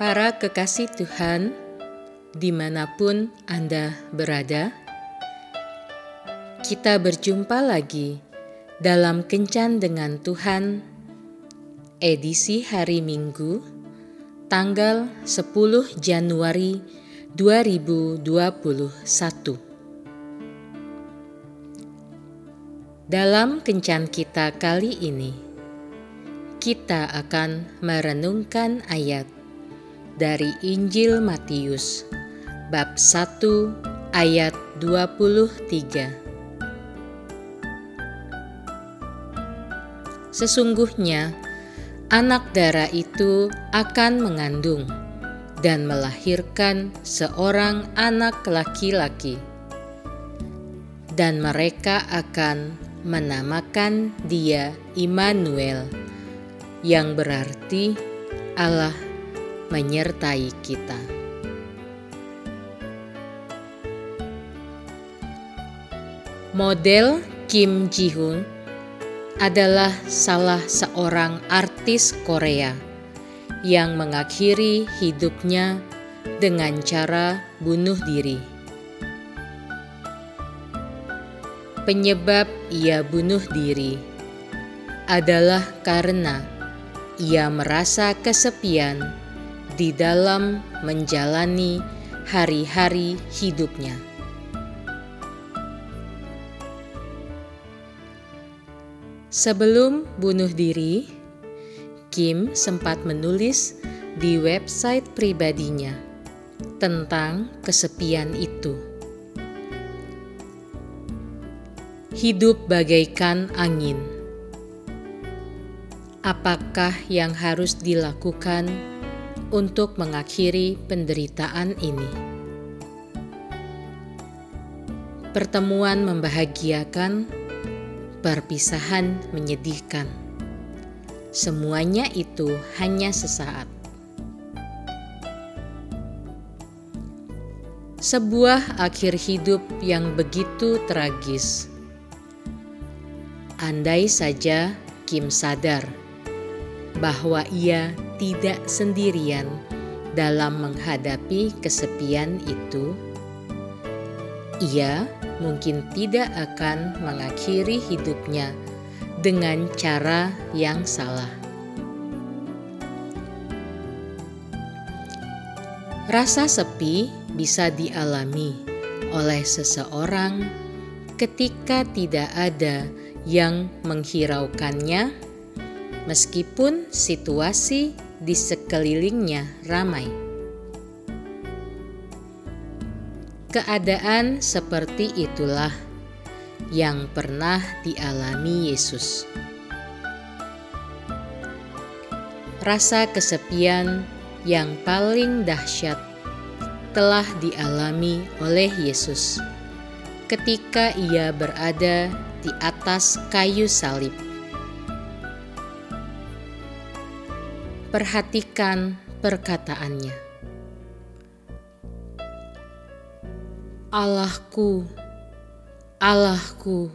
Para kekasih Tuhan, di mana pun Anda berada, kita berjumpa lagi dalam Kencan dengan Tuhan, edisi hari Minggu, tanggal 10 Januari 2021. Dalam Kencan kita kali ini, kita akan merenungkan ayat dari Injil Matius bab 1 ayat 23. Sesungguhnya anak darah itu akan mengandung dan melahirkan seorang anak laki-laki dan mereka akan menamakan dia Immanuel yang berarti Allah menyertai kita. Model Kim Ji Hoon adalah salah seorang artis Korea yang mengakhiri hidupnya dengan cara bunuh diri. Penyebab ia bunuh diri adalah karena ia merasa kesepian di dalam menjalani hari-hari hidupnya. Sebelum bunuh diri, Kim sempat menulis di website pribadinya tentang kesepian itu. Hidup bagaikan angin. Apakah yang harus dilakukan untuk mengakhiri penderitaan ini. Pertemuan membahagiakan, perpisahan menyedihkan. Semuanya itu hanya sesaat. Sebuah akhir hidup yang begitu tragis. Andai saja Kim sadar bahwa ia tidak sendirian dalam menghadapi kesepian itu, ia mungkin tidak akan mengakhiri hidupnya dengan cara yang salah. Rasa sepi bisa dialami oleh seseorang ketika tidak ada yang menghiraukannya meskipun situasi di sekelilingnya ramai. Keadaan seperti itulah yang pernah dialami Yesus. Rasa kesepian yang paling dahsyat telah dialami oleh Yesus ketika Ia berada di atas kayu salib Perhatikan perkataannya. Allahku, Allahku,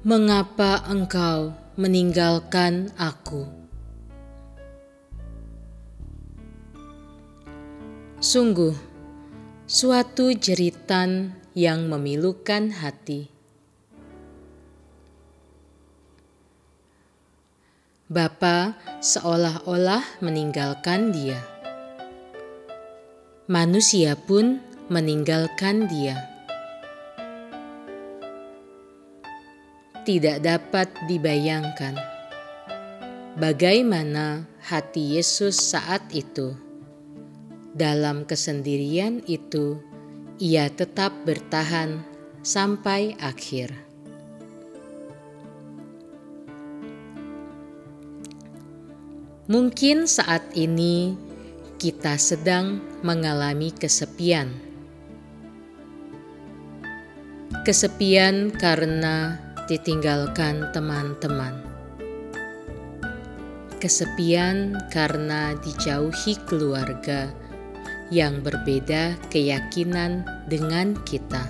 mengapa Engkau meninggalkan aku? Sungguh, suatu jeritan yang memilukan hati. Bapa seolah-olah meninggalkan dia. Manusia pun meninggalkan dia. Tidak dapat dibayangkan bagaimana hati Yesus saat itu. Dalam kesendirian itu, ia tetap bertahan sampai akhir. Mungkin saat ini kita sedang mengalami kesepian. Kesepian karena ditinggalkan teman-teman. Kesepian karena dijauhi keluarga yang berbeda keyakinan dengan kita.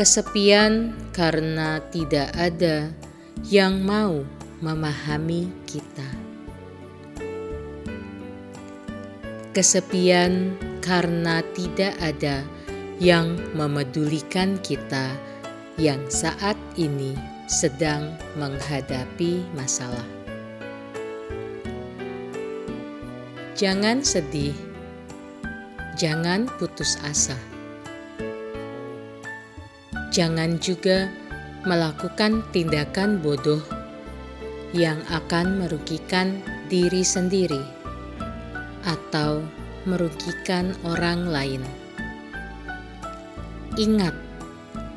Kesepian karena tidak ada yang mau memahami kita. Kesepian karena tidak ada yang memedulikan kita yang saat ini sedang menghadapi masalah. Jangan sedih, jangan putus asa, jangan juga melakukan tindakan bodoh yang akan merugikan diri sendiri atau merugikan orang lain. Ingat,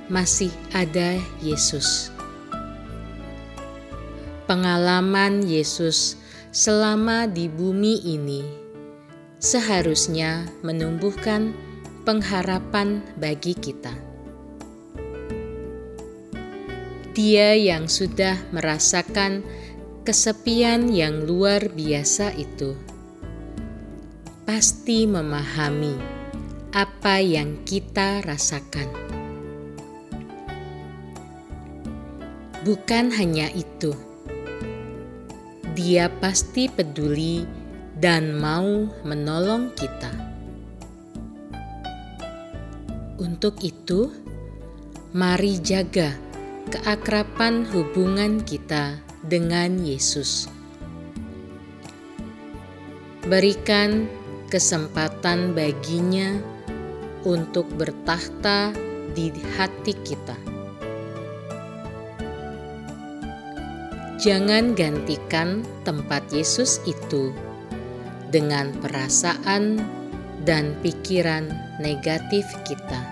masih ada Yesus. Pengalaman Yesus selama di bumi ini seharusnya menumbuhkan pengharapan bagi kita. Dia yang sudah merasakan kesepian yang luar biasa itu pasti memahami apa yang kita rasakan. Bukan hanya itu, Dia pasti peduli dan mau menolong kita. Untuk itu, mari jaga keakraban hubungan kita dengan Yesus. Berikan kesempatan baginya untuk bertahta di hati kita. Jangan gantikan tempat Yesus itu dengan perasaan dan pikiran negatif kita.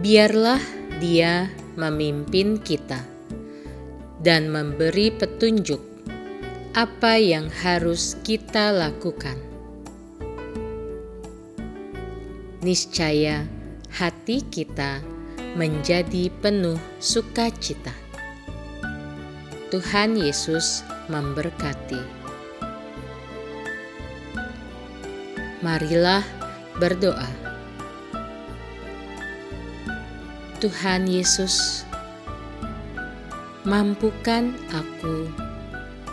Biarlah Dia memimpin kita dan memberi petunjuk apa yang harus kita lakukan. niscaya hati kita menjadi penuh sukacita. Tuhan Yesus memberkati. Marilah berdoa. Tuhan Yesus, mampukan aku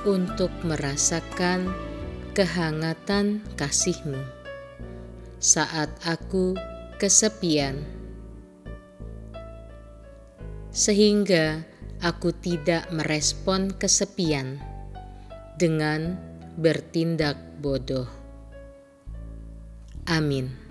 untuk merasakan kehangatan kasih-Mu saat aku kesepian, sehingga aku tidak merespon kesepian dengan bertindak bodoh. Amin.